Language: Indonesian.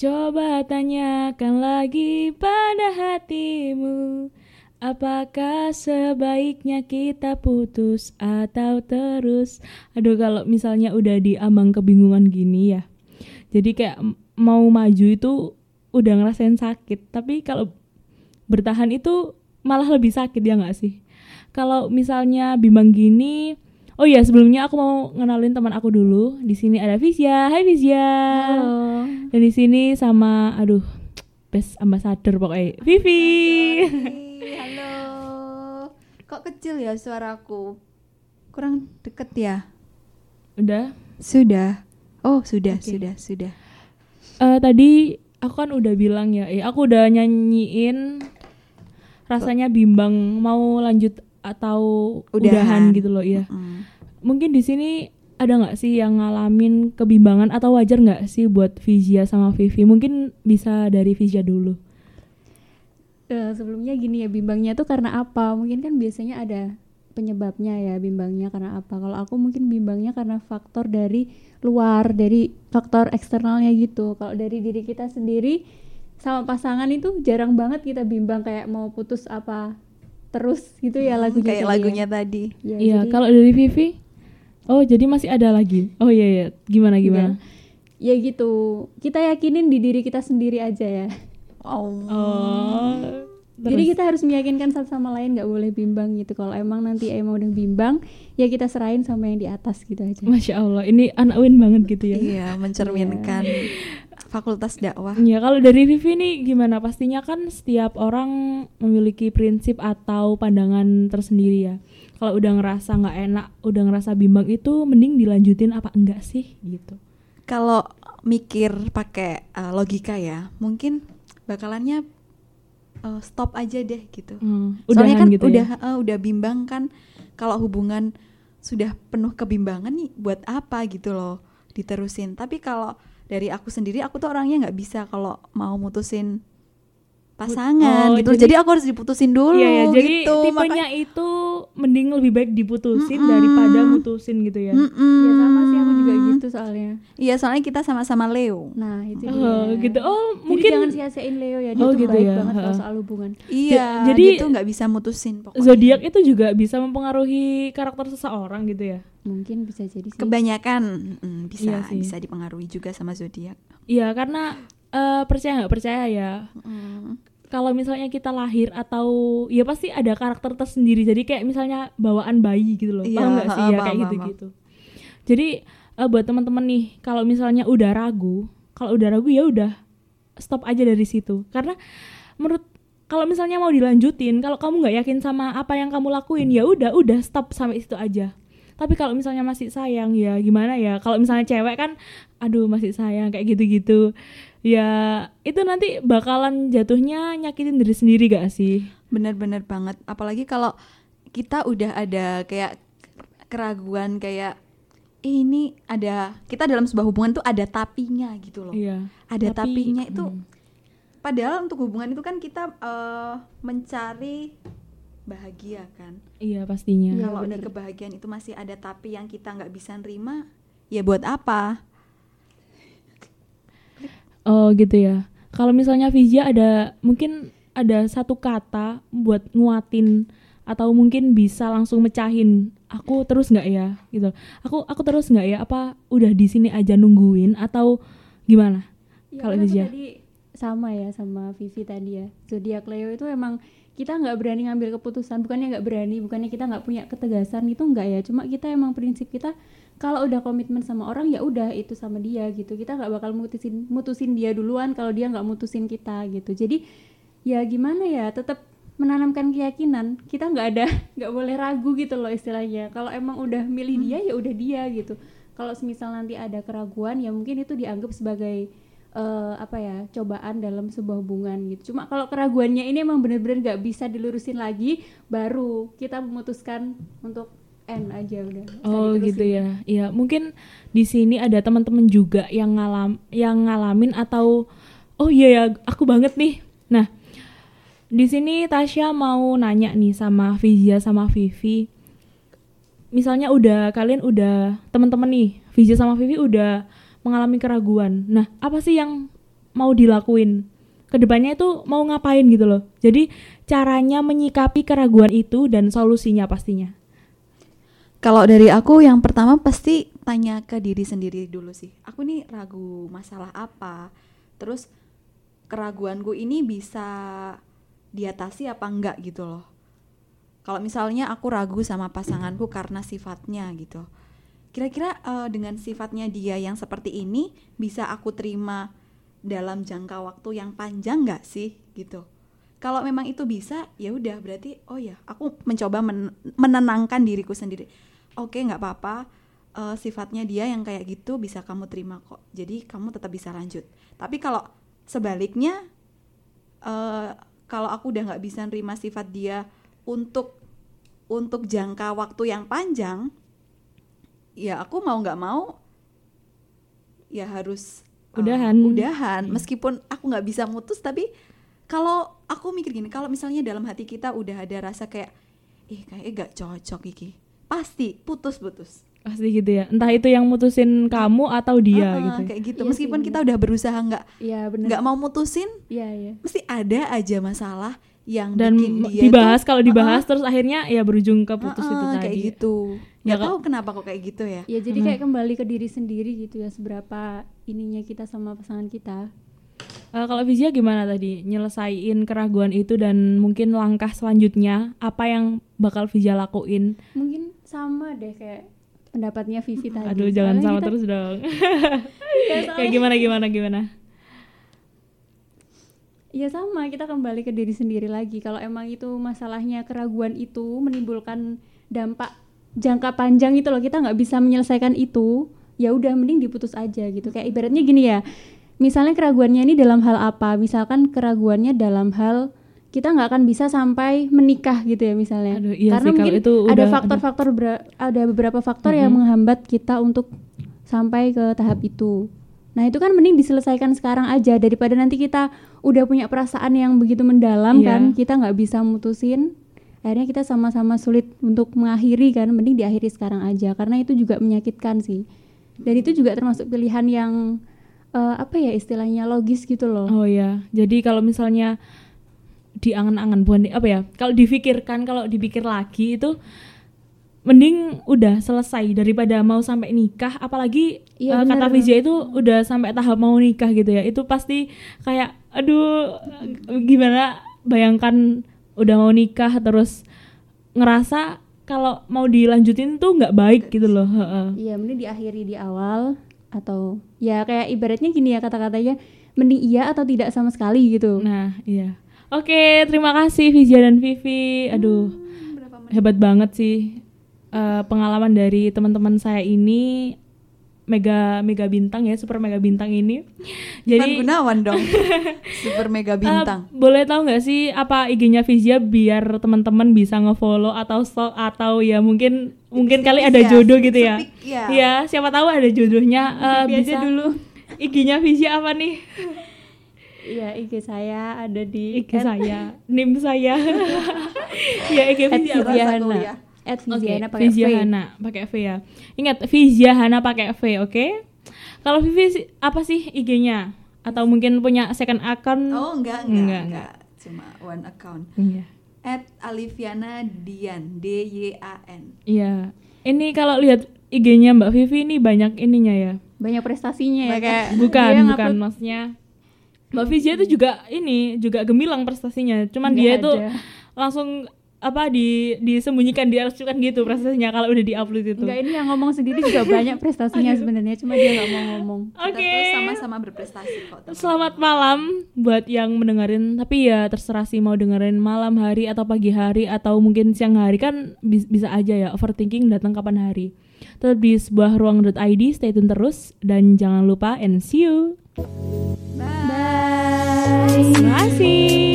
Coba tanyakan lagi pada hatimu Apakah sebaiknya kita putus atau terus? Aduh kalau misalnya udah di ambang kebingungan gini ya Jadi kayak mau maju itu udah ngerasain sakit. Tapi kalau bertahan itu malah lebih sakit ya nggak sih? Kalau misalnya bimbang gini Oh iya, sebelumnya aku mau ngenalin teman aku dulu. Di sini ada Vizia. Hai Vizia. Halo. Dan di sini sama aduh, best ambassador pokoknya Vivi. Halo. Kok kecil ya suaraku? Kurang deket ya? Udah. Sudah. Oh, sudah, Oke. sudah, sudah. Eh tadi aku kan udah bilang ya, eh aku udah nyanyiin rasanya bimbang mau lanjut atau udahan, Udahan. gitu loh ya. Mm. Mungkin di sini ada nggak sih yang ngalamin kebimbangan atau wajar nggak sih buat Vizia sama Vivi? Mungkin bisa dari Vizia dulu. Eh, sebelumnya gini ya bimbangnya tuh karena apa mungkin kan biasanya ada penyebabnya ya bimbangnya karena apa kalau aku mungkin bimbangnya karena faktor dari luar dari faktor eksternalnya gitu kalau dari diri kita sendiri sama pasangan itu jarang banget kita bimbang kayak mau putus apa terus gitu ya Hmm, lagunya kayak ya. lagunya tadi. Ya, Iya, jadi- kalau dari Vivi, oh jadi masih ada lagi. Oh iya iya, gimana gimana? ya gitu kita yakinin di diri kita sendiri aja ya Oh. Oh, Jadi kita harus meyakinkan satu sama lain nggak boleh bimbang gitu. Kalau emang nanti emang udah bimbang, ya kita serahin sama yang di atas gitu aja. Masya Allah, ini anak win banget gitu ya. Iya, mencerminkan fakultas dakwah. Ya kalau dari Vivi nih gimana? Pastinya kan setiap orang memiliki prinsip atau pandangan tersendiri ya. Kalau udah ngerasa nggak enak, udah ngerasa bimbang itu mending dilanjutin apa enggak sih gitu. Kalau mikir pakai uh, logika ya, mungkin bakalannya uh, stop aja deh gitu. Hmm, Soalnya kan gitu udah ya. uh, udah bimbang kan kalau hubungan sudah penuh kebimbangan nih buat apa gitu loh diterusin. Tapi kalau dari aku sendiri aku tuh orangnya nggak bisa kalau mau mutusin pasangan Oh, gitu. jadi- Jadi, aku harus diputusin dulu Iya ya, jadi gitu. tipenya itu mending lebih baik diputusin Mm-mm. daripada mutusin gitu ya. Mm-mm. Ya sama sih aku juga gitu soalnya. Iya, soalnya kita sama-sama Leo. Nah itu Oh, dia. gitu. Oh, Jadi mungkin jangan sia-siain Leo ya, dia Oh, tuh gitu baik ya, banget kalau soal hubungan. Iya, jadi dia tuh nggak bisa mutusin pokoknya. zodiak itu juga bisa mempengaruhi karakter seseorang gitu ya. Mungkin bisa jadi sih. Kebanyakan mm, bisa Iya sih. bisa dipengaruhi juga sama zodiak. Iya, karena eh, percaya nggak percaya ya. Mm. Kalau misalnya kita lahir atau ya pasti ada karakter tersendiri. Jadi kayak misalnya bawaan bayi gitu loh. Iya, paham nggak sih ya paham, kayak paham, gitu-gitu. Jadi eh, buat teman-teman nih, kalau misalnya udah ragu, kalau udah ragu ya udah stop aja dari situ. Karena menurut kalau misalnya mau dilanjutin, kalau kamu nggak yakin sama apa yang kamu lakuin, ya udah udah stop sampai situ aja. Tapi kalau misalnya masih sayang ya gimana ya? Kalau misalnya cewek kan aduh masih sayang kayak gitu-gitu. Ya itu nanti bakalan jatuhnya nyakitin diri sendiri gak sih? Bener-bener banget. Apalagi kalau kita udah ada kayak keraguan kayak "Eh, ini ada kita dalam sebuah hubungan tuh ada tapinya gitu loh. Iya. Ada Tapi, tapinya itu hmm. padahal untuk hubungan itu kan kita eh, mencari bahagia kan. Iya pastinya. Iya, kalau di bener. kebahagiaan itu masih ada tapi yang kita nggak bisa nerima, ya buat apa? Oh gitu ya. Kalau misalnya Vizia ada mungkin ada satu kata buat nguatin atau mungkin bisa langsung mecahin aku terus nggak ya gitu. Aku aku terus nggak ya apa udah di sini aja nungguin atau gimana? Ya, Kalau kan aku Vizia? tadi sama ya sama Vivi tadi ya. Zodiak Leo itu emang kita nggak berani ngambil keputusan, bukannya nggak berani, bukannya kita nggak punya ketegasan itu enggak ya. Cuma kita emang prinsip kita kalau udah komitmen sama orang ya udah itu sama dia gitu. Kita nggak bakal mutusin mutusin dia duluan kalau dia nggak mutusin kita gitu. Jadi ya gimana ya, tetap menanamkan keyakinan. Kita nggak ada nggak boleh ragu gitu loh istilahnya. Kalau emang udah milih dia ya udah dia gitu. Kalau semisal nanti ada keraguan ya mungkin itu dianggap sebagai eh, apa ya cobaan dalam sebuah hubungan gitu. Cuma kalau keraguannya ini emang bener-bener nggak bisa dilurusin lagi, baru kita memutuskan untuk end aja udah. Oh gitu ya. Iya, mungkin di sini ada teman-teman juga yang ngalam yang ngalamin atau oh iya ya, aku banget nih. Nah, di sini Tasya mau nanya nih sama Vizia sama Vivi. Misalnya udah kalian udah teman-teman nih, Vizia sama Vivi udah mengalami keraguan. Nah, apa sih yang mau dilakuin ke depannya itu mau ngapain gitu loh jadi caranya menyikapi keraguan itu dan solusinya pastinya Kalau dari aku yang pertama pasti tanya ke diri sendiri dulu sih. Aku nih ragu masalah apa? Terus keraguanku ini bisa diatasi apa enggak gitu loh. Kalau misalnya aku ragu sama pasanganku karena sifatnya gitu. Kira-kira eh, dengan sifatnya dia yang seperti ini bisa aku terima dalam jangka waktu yang panjang nggak sih gitu. Kalau memang itu bisa, ya udah berarti oh ya, aku mencoba men- menenangkan diriku sendiri. Oke, nggak apa-apa. eh, sifatnya dia yang kayak gitu bisa kamu terima kok. Jadi kamu tetap bisa lanjut. Tapi kalau sebaliknya, eh, kalau aku udah nggak bisa nerima sifat dia untuk untuk jangka waktu yang panjang, ya aku mau nggak mau, ya harus eh, Udahan. udahan. Meskipun aku nggak bisa mutus, tapi kalau aku mikir gini, kalau misalnya dalam hati kita udah ada rasa kayak, ih kayaknya gak cocok iki, pasti putus-putus. pasti gitu ya entah itu yang mutusin kamu atau dia Heeh, gitu Kayak gitu. Iya Meskipun sih. kita udah berusaha nggak Iya benar. nggak mau mutusin, Iya iya. mesti ada aja masalah yang dan bikin dia dibahas kalau dibahas Heeh, terus akhirnya ya berujung ke putus heeh, itu tadi. kayak gitu. Ya, Nggak tahu kenapa kok kayak gitu ya. Ya jadi kayak kembali ke diri sendiri gitu ya seberapa ininya kita sama pasangan kita. Eh, kalau Vizia gimana tadi? Nyelesain keraguan itu dan mungkin langkah selanjutnya apa yang bakal Vizia lakuin? Mungkin sama deh kayak pendapatnya Vivi tadi. aduh jangan Soalnya sama kita- terus dong. Iya, kayak gimana gimana gimana Iya sama, kita kembali ke diri sendiri lagi. Kalau emang itu masalahnya keraguan itu menimbulkan dampak jangka panjang itu loh, kita nggak bisa menyelesaikan itu, ya udah mending diputus aja gitu. Kayak ibaratnya gini ya, misalnya keraguannya ini dalam hal apa? Misalkan keraguannya dalam hal kita nggak akan bisa sampai menikah gitu ya misalnya. Aduh, iya Karena sih, mungkin itu ada faktor-faktor ada beberapa faktor yang menghambat kita untuk sampai ke tahap itu. Nah itu kan mending diselesaikan sekarang aja daripada nanti kita udah punya perasaan yang begitu mendalam Iya. kan kita nggak bisa mutusin. Akhirnya kita sama-sama sulit untuk mengakhiri kan mending diakhiri sekarang aja karena itu juga menyakitkan sih. Dan itu juga termasuk pilihan yang eh, apa ya istilahnya logis gitu loh. Oh ya jadi kalau misalnya diangan-angan bukan di- apa ya kalau difikirkan kalau dipikir lagi itu mending udah selesai daripada mau sampai nikah. Apalagi Iya, eh, kata. Vizia itu udah sampai tahap mau nikah gitu ya. Itu pasti kayak aduh gimana? Bayangkan udah mau nikah terus ngerasa kalau mau dilanjutin tuh nggak baik gitu loh. Iya mending diakhiri di awal atau ya kayak ibaratnya gini ya kata-katanya mending iya atau tidak sama sekali gitu. Nah iya. Oke terima kasih Vizia dan Vivi. Aduh hebat banget sih Eh, pengalaman dari teman-teman saya ini mega mega bintang ya super mega bintang ini Jadi jadi Gunawan dong. Super mega bintang. Eh, boleh tahu nggak sih apa IG-nya Vizia biar teman-teman bisa ngefollow atau stalk atau ya mungkin mungkin kali ada ya, jodoh gitu ya. ya. Iya, siapa tahu ada jodohnya. Eh, aja bisa dulu. IG-nya Vizia apa nih? Iya IG saya ada di IG saya, NIM saya. ya IG Vizia Viziana at Viziana pakai V Viziahana pakai V ya. Ingat Viziahana pakai V, oke? Kalau Vivi apa sih IG-nya? Atau mungkin punya second account? Oh enggak enggak Enggak, enggak, cuma one account. Iya. At Aliviana Dian D Y A N. Iya. Ini kalau lihat IG-nya Mbak Vivi ini banyak ininya ya. banyak prestasinya ya kayak Bukan, dia bukan maksudnya. Mbak Vizia itu juga ini juga gemilang prestasinya. Cuman Nggak dia itu langsung apa di disembunyikan diarsipkan gitu prestasinya kalau udah diupload itu. Enggak ini yang ngomong sendiri juga banyak prestasinya sebenarnya cuma dia nggak mau ngomong Oke. Tuh sama-sama berprestasi kok. teman-teman. Selamat malam buat yang mendengarin. Tapi ya terserah sih mau dengerin malam hari atau pagi hari atau mungkin siang hari kan bis- bisa aja ya overthinking datang kapan hari. Tetap di sebuah ruang.id stay tune terus dan jangan lupa and see you. Bye. Terima kasih.